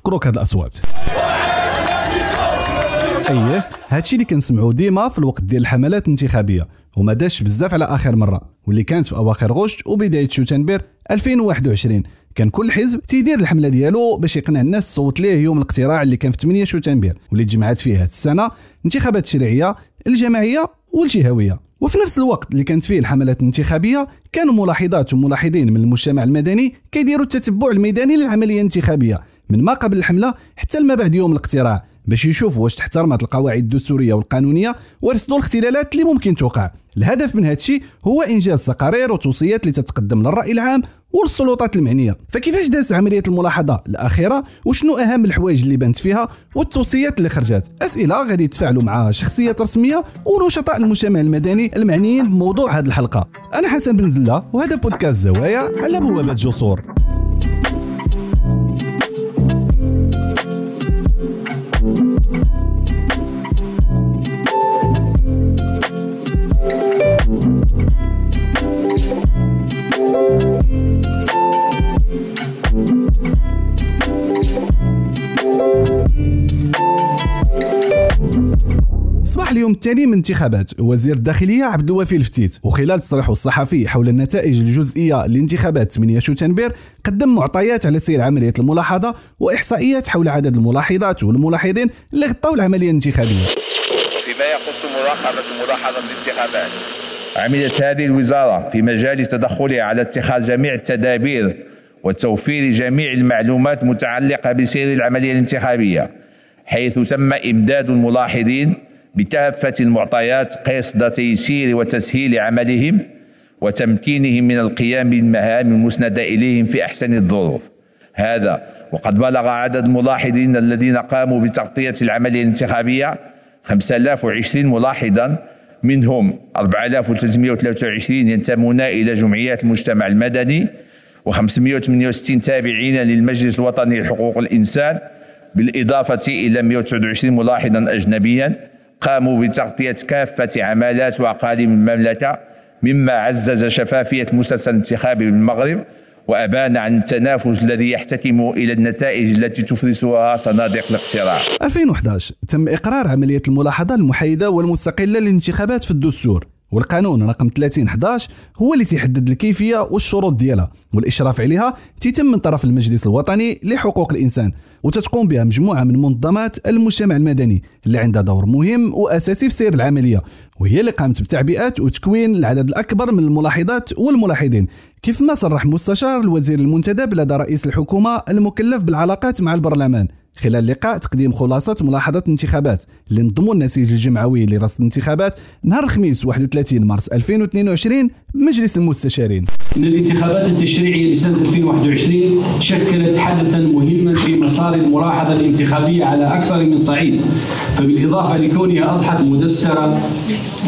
تفكروك هاد الأصوات. اييه هادشي اللي كنسمعو ديما في الوقت ديال الحملات الانتخابية وما داش بزاف على آخر مرة واللي كانت في أواخر غشت وبداية شوتنبر 2021 كان كل حزب تيدير الحملة ديالو باش يقنع الناس تصوت ليه يوم الاقتراع اللي كان في 8 شوتنبر واللي تجمعات فيه هاد السنة انتخابات التشريعيه الجماعية والجهوية. وفي نفس الوقت اللي كانت فيه الحملات الانتخابية كانوا ملاحظات وملاحظين من المجتمع المدني كيديروا التتبع الميداني للعملية الانتخابية. من ما قبل الحملة حتى ما بعد يوم الاقتراع باش يشوفوا واش تحترمت القواعد الدستورية والقانونية ورصدوا الاختلالات اللي ممكن توقع. الهدف من هذا الشيء هو إنجاز تقارير وتوصيات اللي تتقدم للرأي العام والسلطات المعنيه فكيفاش دازت عملية الملاحظة الأخيرة؟ وشنو أهم الحوايج اللي بانت فيها؟ والتوصيات اللي خرجت. أسئلة غادي يتفاعلوا مع شخصيات رسمية ونشطاء المجتمع المدني المعنيين بموضوع هذه الحلقة. أنا حسن بن زلة وهذا بودكاست زوايا على بوابه جسور. اليوم الثاني من انتخابات وزير الداخلية عبد الوفي الفتيت. وخلال تصريحه الصحفي حول النتائج الجزئية لانتخابات 8 شتنبر قدم معطيات على سير عملية الملاحظة وإحصائيات حول عدد الملاحظات والملاحظين اللي غطوا العملية الانتخابية. فيما يخص مراقبه ملاحظة الانتخابات. عملت هذه الوزارة في مجال تدخلها على اتخاذ جميع التدابير وتوفير جميع المعلومات المتعلقه بسير العملية الانتخابية حيث تم إمداد الملاحظين بكافة المعطيات قصد تيسير وتسهيل عملهم وتمكينهم من القيام بالمهام المسندة إليهم في أحسن الظروف. هذا وقد بلغ عدد الملاحظين الذين قاموا بتغطية العملية الانتخابية 5020 ملاحظا منهم 4323 ينتمون إلى جمعيات المجتمع المدني و568 تابعين للمجلس الوطني لحقوق الإنسان بالإضافة إلى 129 ملاحظا أجنبيا. قاموا بتغطية كافة عمالات وأقاليم المملكة مما عزز شفافية المسلسل الانتخابي بالمغرب وأبان عن التنافس الذي يحتكم إلى النتائج التي تفرزها صناديق الاقتراع. 2011 تم إقرار عملية الملاحظة المحايدة والمستقلة للانتخابات في الدستور. والقانون رقم 3011 هو اللي تيحدد الكيفية والشروط ديالها والإشراف عليها تيتم من طرف المجلس الوطني لحقوق الإنسان. وتتقوم بها مجموعة من منظمات المجتمع المدني اللي عندها دور مهم وأساسي في سير العملية وهي اللي قامت بتعبئه وتكوين العدد الأكبر من الملاحظات والملاحظين. كيف ما صرح مستشار الوزير المنتدب لدى رئيس الحكومة المكلف بالعلاقات مع البرلمان خلال لقاء تقديم خلاصة ملاحظة الانتخابات. اللي نظموا النسيج الجمعوي لرصد الانتخابات نهار الخميس 31 مارس 2022 بمجلس المستشارين. إن الانتخابات التشريعية لسنة 2021 شكلت حدثا مهما في مسار الملاحظة الانتخابية على أكثر من صعيد. فبالإضافة لكونها أضحت مدسرة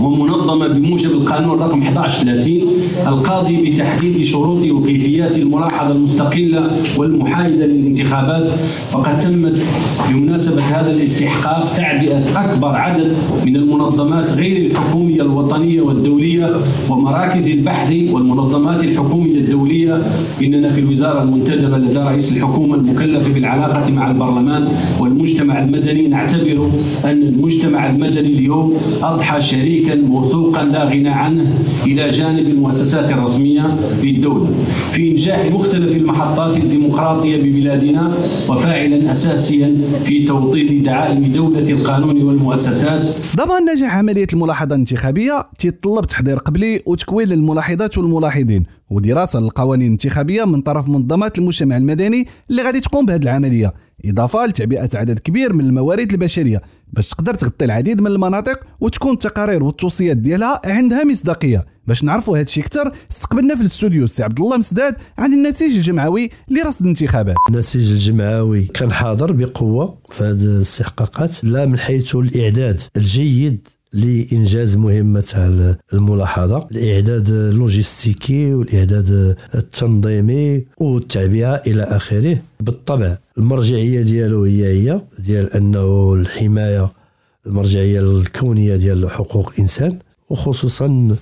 ومنظمة بموجب القانون رقم 1130 القاضي بتحديد شروط وكيفيات الملاحظة المستقلة والمحايدة للانتخابات فقد تمت بمناسبة هذا الاستحقاق تعبئة أكبر عدد من المنظمات غير الحكومية الوطنية والدولية ومراكز البحث والمنظمات الحكومية الدولية. إننا في الوزارة المنتدبة لدى رئيس الحكومة المكلف بالعلاقة مع البرلمان والمجتمع المدني نعتبر أن المجتمع المدني اليوم أضحى شريكا موثوقا لا غنى عنه إلى جانب المؤسسات الرسمية للدولة. في إنجاح مختلف المحطات الديمقراطية ببلادنا وفاعلا أساسيا في توطيد دعائم دولة القانون والمؤسسات. ضمان نجاح عملية الملاحظة الانتخابية تيطلب تحضير قبلي وتكوين للملاحظات والملاحظين ودراسة للقوانين الانتخابية من طرف منظمات المجتمع المدني اللي غادي تقوم بهذه العملية إضافة لتعبئة عدد كبير من الموارد البشرية باش تقدر تغطي العديد من المناطق وتكون التقارير والتوصيات ديالها عندها مصداقية. باش نعرفوا هادشي أكثر استقبلنا في الاستوديو السي عبد الله مسداد عن النسيج الجمعوي لرصد الانتخابات. النسيج الجمعوي كان حاضر بقوة في هذه الاستحقاقات لا من حيث الإعداد الجيد لإنجاز مهمة الملاحظة الإعداد اللوجستيكي والإعداد التنظيمي والتعبئة إلى آخره. بالطبع المرجعية ديالو هي هي ديال أنه الحماية المرجعية الكونية ديال حقوق الانسان وخصوصا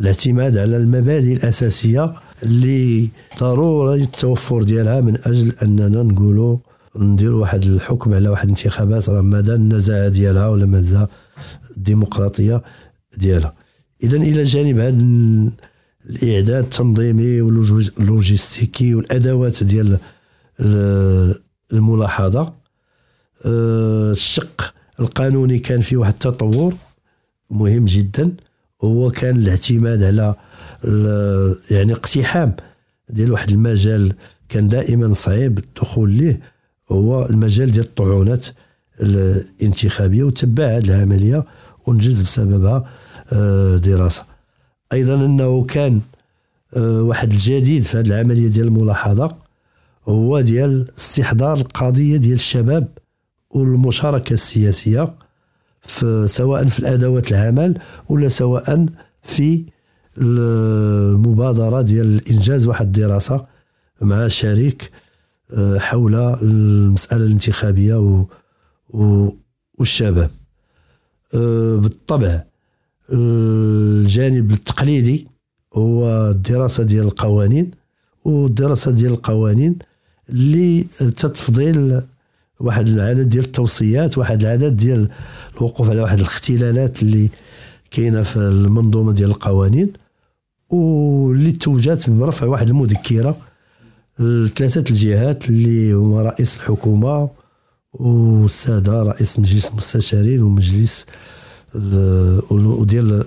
الاعتماد على المبادئ الأساسية اللي ضروره التوفر ديالها من أجل أننا نقولوا نديروا واحد الحكم على واحد الانتخابات راه مدى النزاهه ديالها ولا مدى الديمقراطية ديالها. اذا إلى جانب هذا الإعداد التنظيمي واللوجيستيكي والأدوات ديال الملاحظة. آه، الشق القانوني كان فيه واحد التطور مهم جدا. هو كان الاعتماد على يعني اقتحام ديال واحد المجال كان دائما صعيب الدخول ليه هو المجال ديال الطعونات الانتخابية وتبع هذه العملية ونجز بسببها آه، دراسة. أيضا أنه كان آه، واحد الجديد في هذه العملية ديال الملاحظة هو ديال استحضار القضية ديال الشباب والمشاركة السياسية. في سواء في الأدوات العمل ولا سواء في المبادرة ديال انجاز واحد الدراسة مع شريك آه، حول المسألة الانتخابية والشباب. آه، بالطبع الجانب التقليدي هو الدراسة ديال القوانين والدراسة ديال القوانين اللي تتفضيل واحد العدد ديال التوصيات واحد العدد ديال الوقوف على واحد الاختلالات اللي كاينة في المنظومة ديال القوانين واللي توجات برفع واحد المذكرة لثلاثة الجهات اللي هما رئيس الحكومة والسادة رئيس مجلس المستشارين ومجلس وديال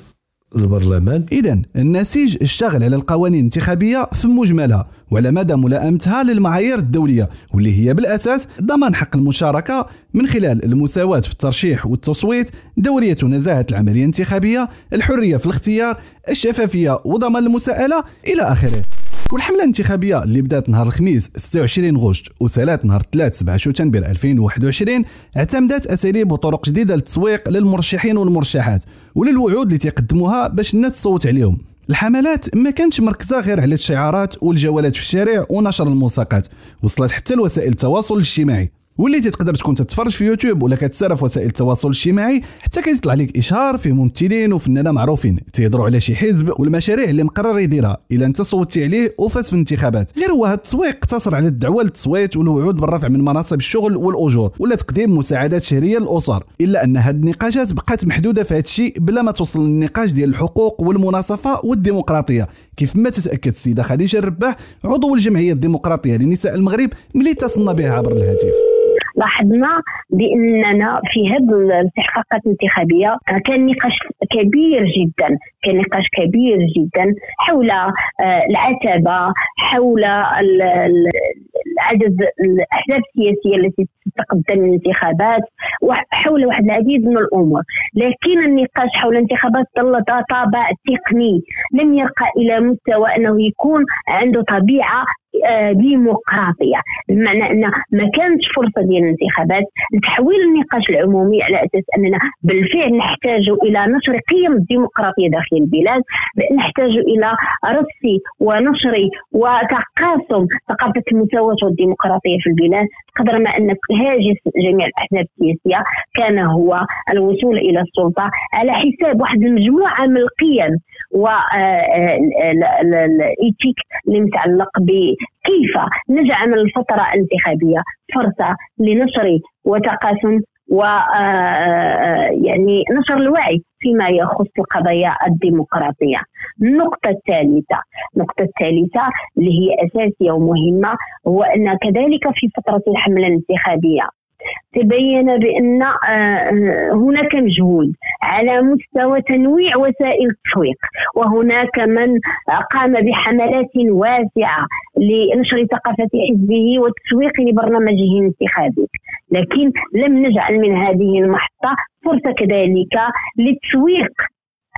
البرلمان. اذا النسيج اشتغل على القوانين الانتخابية في مجملها وعلى مدى ملائمتها للمعايير الدولية واللي هي بالأساس ضمان حق المشاركة من خلال المساواة في الترشيح والتصويت دورية ونزاهه العملية الانتخابية الحرية في الاختيار الشفافية وضمان المساءلة إلى آخره. والحملة الانتخابية اللي بدأت نهار الخميس 26 غشت وسالات نهار 3 7 شتنبر 2021 اعتمدت أساليب وطرق جديدة للتسويق للمرشحين والمرشحات وللوعود اللي تيقدموها باش الناس تصوت عليهم. الحملات ما كانتش مركزة غير على الشعارات والجولات في الشارع ونشر الملصقات وصلت حتى لوسائل التواصل الاجتماعي. واللي تقدر تكون تتفرج في يوتيوب ولا كتسارى في وسائل التواصل الاجتماعي حتى كيطلع لك إشهار فيه ممثلين وفنانة معروفين. تيهضروا على شي حزب والمشاريع اللي مقرر يديرها. إلا أنت صوتي عليه وفاز في الانتخابات. غير هو هذا التسويق اقتصر على الدعوة للتصويت والوعود بالرفع من مناصب الشغل والأجور ولا تقديم مساعدات شهرية للأسر. إلا أن هذه النقاشات بقات محدودة في هذا الشيء بلا ما توصل للنقاش ديال الحقوق والمناصفة والديمقراطية. كيف ما تتأكد السيدة خديجة الرباح عضو الجمعية الديمقراطية لنساء المغرب ملي اتصلنا بها عبر الهاتف. لاحظنا بأننا في هذه الاستحقاقات الانتخابية كان نقاش كبير جدا كان نقاش كبير جدا حول آه، العتبة حول عدد الأحزاب السياسية التي تتقدم الانتخابات وحول واحد العديد من الأمور. لكن النقاش حول الانتخابات ظل طابع تقني لم يرقى إلى مستوى أنه يكون عنده طبيعة ديمقراطية. بمعنى أن ما كانتش فرصة ديال الانتخابات لتحويل النقاش العمومي على أساس أننا بالفعل نحتاج إلى نشر قيم الديمقراطية داخل البلاد نحتاج إلى رص ونشر وتقاسم ثقافة المساواه والديمقراطيه في البلاد قدر ما أن هاجس جميع الأحزاب السياسية. كان هو الوصول إلى السلطة على حساب واحد المجموعة من القيم والايتيك آه، اللي متعلق بكيف نجعل الفترة الانتخابية فرصة لنشر وتقاسم و آه، يعني نشر الوعي فيما يخص القضايا الديمقراطية. النقطة الثالثة، النقطة الثالثة اللي هي اساسيه ومهمه هو أن كذلك في فترة الحملة الانتخابية تبين بأن آه، هناك مجهود على مستوى تنويع وسائل التسويق وهناك من قام بحملات واسعة لنشر ثقافة حزبه والتسويق لبرنامجه الانتخابي. لكن لم نجعل من هذه المحطة فرصة كذلك للتسويق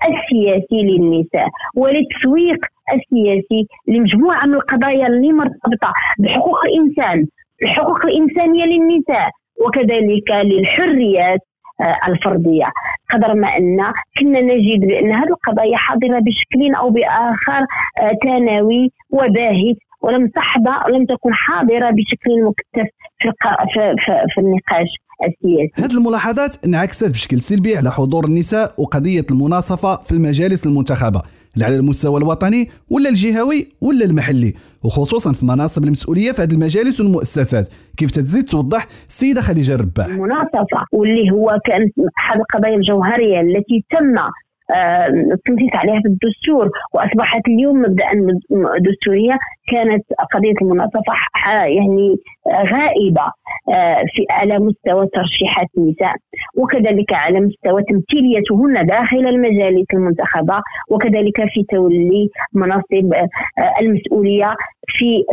السياسي للنساء وللتسويق السياسي لمجموعة من القضايا اللي مرتبطة بحقوق الإنسان الحقوق الإنسانية للنساء. وكذلك للحريات آه، الفردية. قدر ما أن كنا نجد بأن هذه القضايا حاضرة بشكل أو بآخر آه، ثانوي وباهت ولم تحظى ولم تكن حاضرة بشكل مكثف في, في, في, في النقاش السياسي. هذه الملاحظات انعكست بشكل سلبي على حضور النساء وقضية المناصفة في المجالس المنتخبة. لا على المستوى الوطني ولا الجهوي ولا المحلي وخصوصا في مناصب المسؤولية في هذه المجالس والمؤسسات. كيف تزيد توضح السيده خديجة الرباح؟ المناصفه واللي هو كانت احد القضايا الجوهريه التي تم تنصيص عليها في الدستور وأصبحت اليوم مبدا دستورية كانت قضية المناصفة يعني غائبة آه، في على مستوى ترشيحات النساء. وكذلك على مستوى تمثيليتهن داخل المجالس المنتخبة وكذلك في تولي مناصب آه، المسؤولية في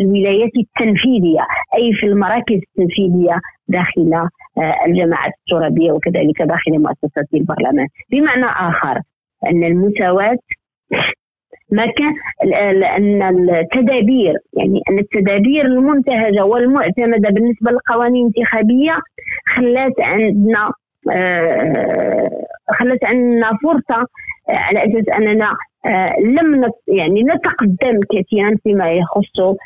الولايات التنفيذية أي في المراكز التنفيذية داخل آه، الجماعات الترابية وكذلك داخل مؤسسات البرلمان. بمعنى آخر أن المساواة ما كان لأن التدابير يعني أن التدابير المنتهجة والمعتمدة بالنسبة للقوانين الانتخابية خلات عندنا آه، خلت عندنا فرصة على أساس أننا لم يعني نتقدم كثيرا فيما يخص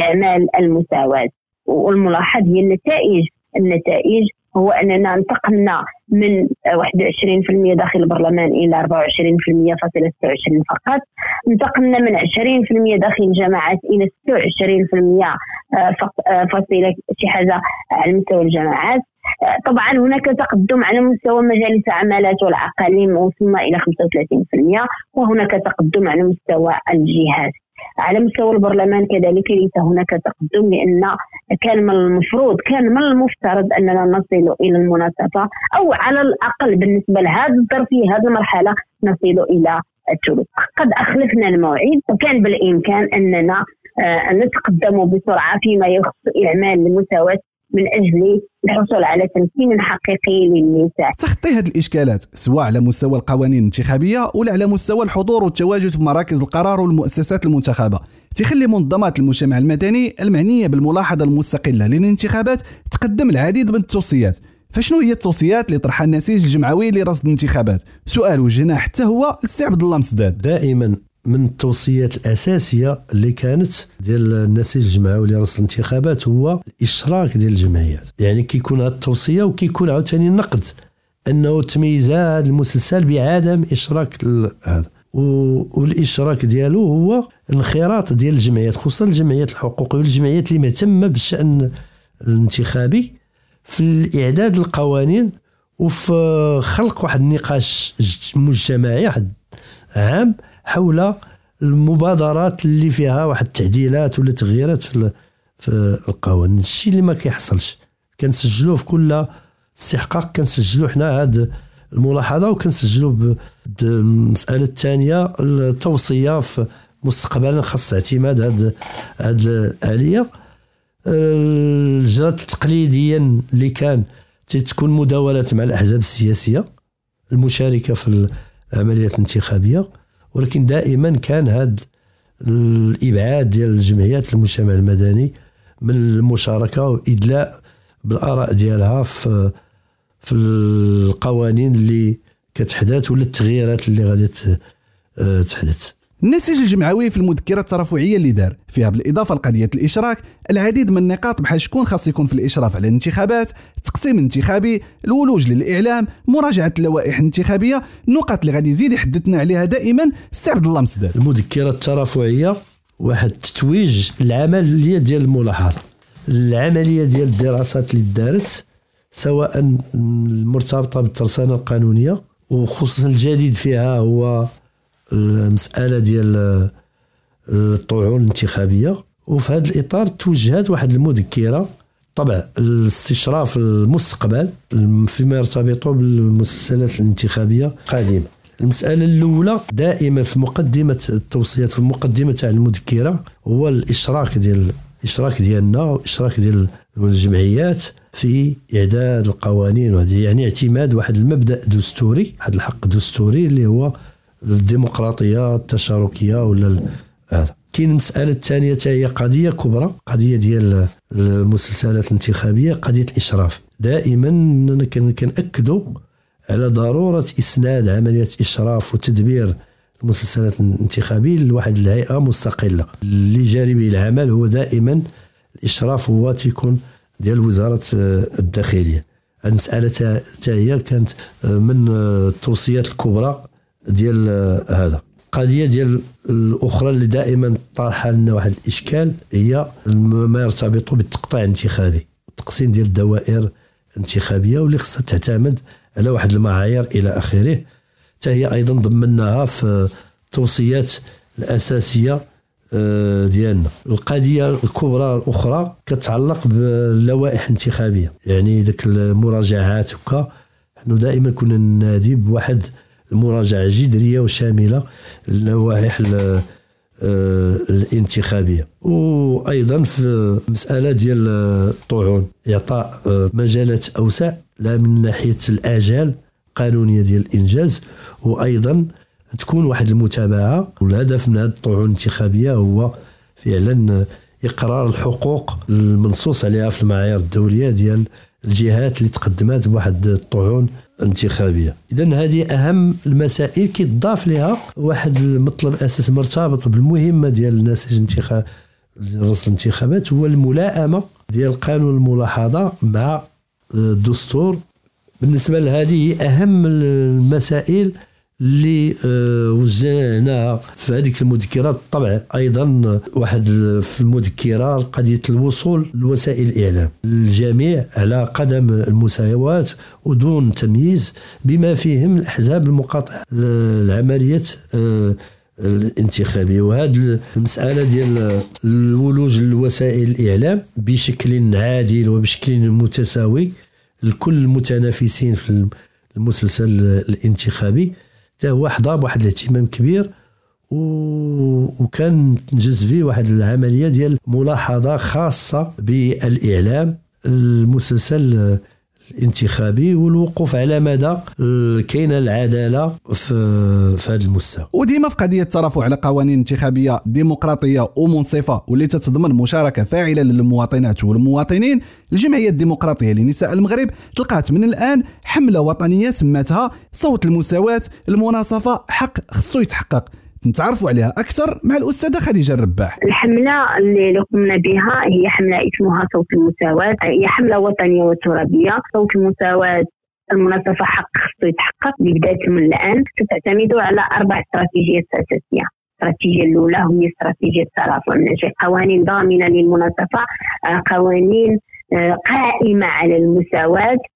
إعمال المساواة. والملاحظ هي النتائج. النتائج هو أننا انتقلنا من 21% داخل البرلمان إلى 24% فاصلة 26 فقط. انتقلنا من 20% داخل الجماعات إلى 26% آه، آه، فاصلة شي حاجة على مستوى الجماعات آه، طبعا هناك تقدم على مستوى مجالس العمالات والعقاليم وصلنا إلى 35% وهناك تقدم على مستوى الجهات على مستوى البرلمان كذلك ليس هناك تقدم لأن كان من المفروض كان من المفترض أننا نصل إلى المناصفة أو على الأقل بالنسبة لهذا الظرف في هذه المرحلة نصل إلى الثلث قد أخلفنا الموعد وكان بالإمكان أننا آه، نتقدم بسرعة فيما يخص إعمال المساواة من أجل الحصول على تمكين حقيقي للنساء. تخطي هذه الإشكالات سواء على مستوى القوانين الانتخابية ولا على مستوى الحضور والتواجد في مراكز القرار والمؤسسات المنتخبة. تخلي منظمات المجتمع المدني المعنيه بالملاحظة المستقلة للانتخابات تقدم العديد من التوصيات. فشنو هي التوصيات اللي طرحها النسيج الجمعوي لرصد الانتخابات؟ سؤال وجهناه حتى هو السي عبد الله مسداد. دائما من التوصيات الأساسية اللي كانت ديال النسيج الجمعوي لرأس الانتخابات هو الاشراك ديال الجمعيات. يعني كيكون هذه التوصية وكيكون عاوتاني النقد أنه تميز هذا المسلسل بعدم اشراك هذا. والاشراك ديالو هو الانخراط ديال الجمعيات خصوصا الجمعيات الحقوقية والجمعيات اللي مهتمة بالشأن الانتخابي في الإعداد القوانين وفي خلق واحد النقاش مجتمعي عام حول المبادرات اللي فيها واحد التعديلات ولا تغييرات في في القوانين. الشيء اللي ما كيحصلش. كنسجلوه في كل استحقاق كنسجلوه حنا هاد الملاحظة وكنسجلوا بالمساله الثانية التوصية في مستقبلا خاص اعتماد هاد هاد الآلية. الجرات تقليديا اللي كان تكون مداولات مع الأحزاب السياسية المشاركة في العمليات الانتخابية. ولكن دائما كان هذا الإبعاد ديال الجمعيات المجتمع المدني من المشاركة وإدلاء بالآراء ديالها في في القوانين اللي كتحدث ولا التغييرات اللي غادي تحدث. النسيج الجمعوي في المذكرة الترفعية اللي دار فيها بالإضافة لقضية الإشراك العديد من النقاط بحال شكون خاص يكون في الإشراف على الانتخابات التقسيم الانتخابي الولوج للإعلام مراجعة اللوائح الانتخابية النقط اللي غادي يزيد يحدثنا عليها دائما السي عبد الله مسداد المذكرة الترفعية واحد التتويج العملية ديال الملاحظة العملية ديال الدراسات اللي دارت سواء المرتبطه بالترسانة القانونية وخصوصا الجديد فيها هو المسألة ديال الطعون الانتخابية. وفي هذا الإطار توجهت واحد المذكرة طبعا الاستشراف المستقبل فيما يرتبط بالمسلسلات الانتخابية. القادمه المسألة الأولى دائما في مقدمة التوصيات في مقدمة تاع المذكرة هو الإشراك ديال الإشراك ديالنا والإشراك ديال الجمعيات في إعداد القوانين. يعني اعتماد واحد المبدأ دستوري واحد الحق دستوري اللي هو الديمقراطية التشاركية ولا هذا كاين المساله الثانية حتى هي قضية كبرى قضية ديال المسلسلات الانتخابية قضية الإشراف. دائما كنأكدوا على ضرورة إسناد عملية إشراف وتدبير المسلسلات الانتخابية لواحد الهيئة مستقلة. اللي جاري به العمل هو دائما الإشراف هو تيكون ديال وزارة الداخلية. المسألة حتى هي كانت من التوصيات الكبرى ديال هذا. القضية ديال الأخرى اللي دائما طارحه لنا واحد الإشكال هي ما يرتبط بالتقطيع الانتخابي. التقسيم ديال الدوائر الانتخابية واللي خصها تعتمد على واحد المعايير إلى آخره. حتى هي أيضا ضمناها في التوصيات الأساسية آه، ديالنا. القضية الكبرى الأخرى كتعلق باللوائح الانتخابية. يعني ذاك المراجعات وكا نحن دائما كنا ننادي بواحد المراجعة جذريه وشامله للوائح آه، الانتخابية. وأيضا في مسألة ديال الطعون إعطاء آه، مجالات أوسع لا من ناحية الآجال القانونيه ديال الإنجاز وأيضا تكون واحد المتابعة. والهدف من هذه الطعون الانتخابية هو فعلا إقرار الحقوق المنصوص عليها في المعايير الدولية ديال الجهات اللي تقدمت بواحد الطعون انتخابية. اذا هذه أهم المسائل كيتضاف لها واحد المطلب أساس مرتبط بالمهمة ديال النسيج الانتخاب رسم الانتخابات هو الملائمة ديال قانون الملاحظة مع الدستور. بالنسبة لهذه أهم المسائل اللي آه، وزعناها في هذيك المذكره بالطبع أيضا واحد في المذكرة قضية الوصول لوسائل الإعلام. الجميع على قدم المساواة ودون تمييز بما فيهم الأحزاب المقاطعة العمليات آه، الانتخابية. وهذه المسألة ديال الولوج لوسائل الإعلام بشكل عادل وبشكل متساوي لكل المتنافسين في المسلسل الانتخابي. حتى هو حظى بواحد الاهتمام كبير. وكان تنجز فيه واحد العملية ديال ملاحظة خاصة بالإعلام المسلسل الانتخابي والوقوف على مدى كاينة العدالة في في هذا المستوى. وديما في قضية الترافع على قوانين انتخابية ديمقراطية ومنصفة واللي تتضمن مشاركة فاعلة للمواطنات والمواطنين الجمعية الديمقراطية لنساء المغرب تلقات من الآن حملة وطنية سماتها صوت المساواة المناصفة حق خصو يتحقق. نتعرفوا عليها أكثر مع الأستاذة خديجة الرباح. الحملة اللي قمنا بها هي حملة اسمها صوت المساواة. هي حملة وطنية وترابية. صوت المساواة المنظفة حق خصو يتحقق ببداية من الآن. ستعتمد على أربع استراتيجيات أساسية. الاستراتيجية الأولى هي استراتيجية الترافع أجل قوانين ضامنة للمنظفة آه، قوانين آه، قائمة على المساواة. آه،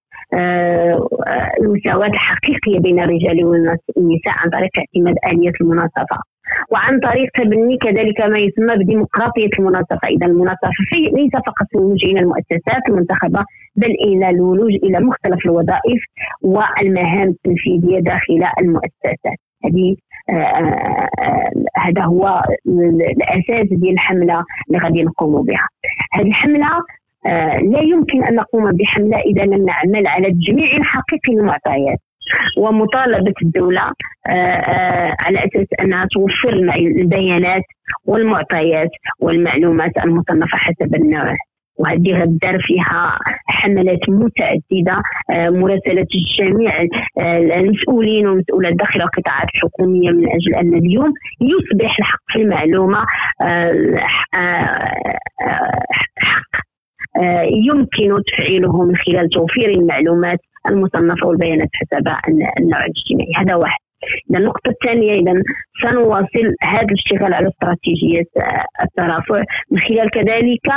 المساواة الحقيقية بين الرجال والنساء عن طريق اعتماد آلية المناصفة. وعن طريق تبني كذلك ما يسمى بديمقراطية المناصفة. إذا المناصفة ليس فقط الولوج إلى المؤسسات المنتخبة بل إلى الولوج إلى مختلف الوظائف والمهام التنفيذية داخل المؤسسات. هذه آه، آه، هذا هو الأساس ديال الحملة اللي غادي نقوموا بها. هذه الحملة آه، لا يمكن أن نقوم بحملة إذا لم نعمل على تجميع حقيقي المعطيات. ومطالبة الدولة آه، آه، على أساس أنها توفر البيانات والمعطيات والمعلومات المصنفة حسب النوع. وهذه غدار فيها حملات متعددة مراسلة جميع المسؤولين والمسؤولات داخل القطاعات الحكومية من أجل أن اليوم يصبح الحق في المعلومة حق آه، يمكن تفعيله من خلال توفير المعلومات المصنفة والبيانات حسب النوع الاجتماعي. هذا واحد. النقطة الثانية إذا سنواصل هذا الاشتغال على استراتيجية آه، الترافع. من خلال كذلك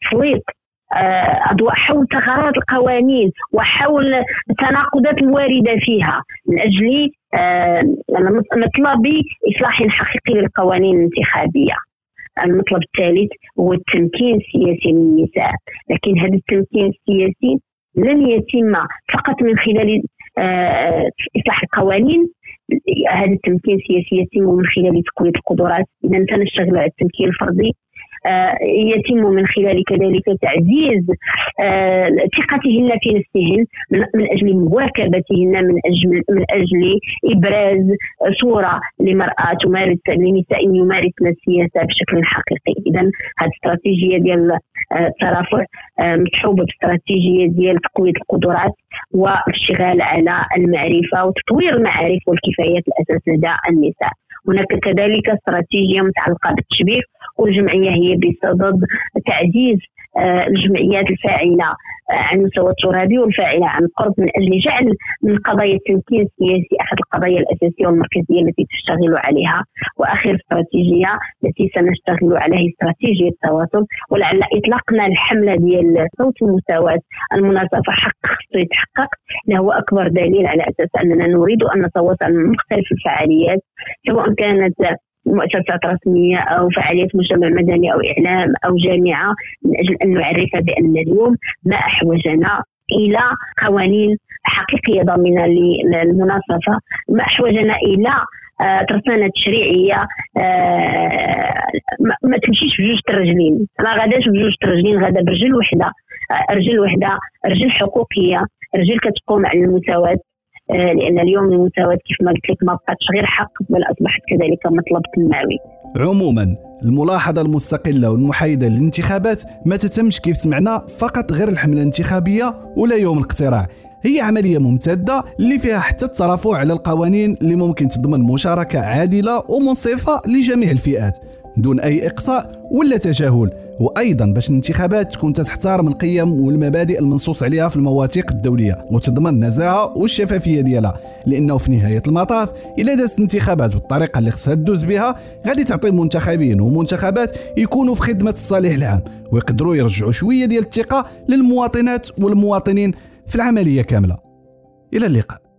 تسليط آه، أضواء حول ثغرات القوانين وحول التناقضات الواردة فيها من أجل مطلب إصلاح حقيقي للقوانين الانتخابية. المطلب الثالث هو التمكين السياسي للنساء لكن هذا التمكين السياسي لن يتم فقط من خلال آه، إصلاح القوانين. هذا التمكين السياسي يتم من خلال تقويه القدرات. اذا سنشتغل على التمكين الفردي. يتم من خلال كذلك تعزيز آه، ثقتهن في نفسهن من أجل مواكبتهن من أجل من أجل إبراز صورة لمرأة تمارس لنساء يمارسن السياسة بشكل حقيقي. اذا هذه الاستراتيجيه ديال آه، الترافع مصحوبه باستراتيجيه ديال تقوية القدرات والاشتغال على المعرفة وتطوير المعارف والكفايات الأساس لدى النساء. هناك كذلك استراتيجية متعلقة بالتشبيه والجمعية هي بصدد تعزيز الجمعيات الفاعلة آه، عن المستوى الترابي والفاعلة عن قرب من أجل جعل من قضايا التمكين السياسي أحد القضايا الأساسية والمركزية التي تشتغل عليها. وآخر استراتيجية التي سنشتغل عليها استراتيجية التواصل. ولعل إطلاقنا الحملة ديال صوت المساواه المناصفه حق خصو يتحقق هو أكبر دليل على أساس أننا نريد أن نتواصل مع مختلف الفعاليات سواء كانت مؤسسات رسمية أو فعاليات مجتمع مدني أو إعلام أو جامعة من أجل أن نعرف بأن اليوم ما أحوجنا إلى قوانين حقيقية ضامنة للمناصفة. ما أحوجنا إلى آه، ترسانه تشريعية آه، ما تمشيش بجوج الرجلين ما غاداش بجوج الرجلين غادا برجل وحدة آه، رجل وحدة رجل حقوقية رجل كتقوم على المساواة. آه، لأن اليوم المساواه كيف ما قلت لك ما بقاتش غير حق بل أصبحت كذلك مطلب تنموي عموما الملاحظة المستقلة والمحايدة للانتخابات ما تتمش كيف سمعنا فقط غير الحملة الانتخابية ولا يوم الاقتراع. هي عملية ممتدة اللي فيها حتى الترافع على القوانين اللي ممكن تضمن مشاركة عادلة ومنصفة لجميع الفئات دون أي إقصاء ولا تجاهل. وأيضا باش الانتخابات تكون تحترم القيم والمبادئ المنصوص عليها في المواثيق الدولية وتضمن النزاهة والشفافية ديالها لأنه في نهاية المطاف إلا دازت الانتخابات بالطريقة اللي خصها تدوز بها غادي تعطي منتخبين ومنتخبات يكونوا في خدمة الصالح العام ويقدروا يرجعوا شوية ديال الثقة للمواطنات والمواطنين في العملية كاملة. إلى اللقاء.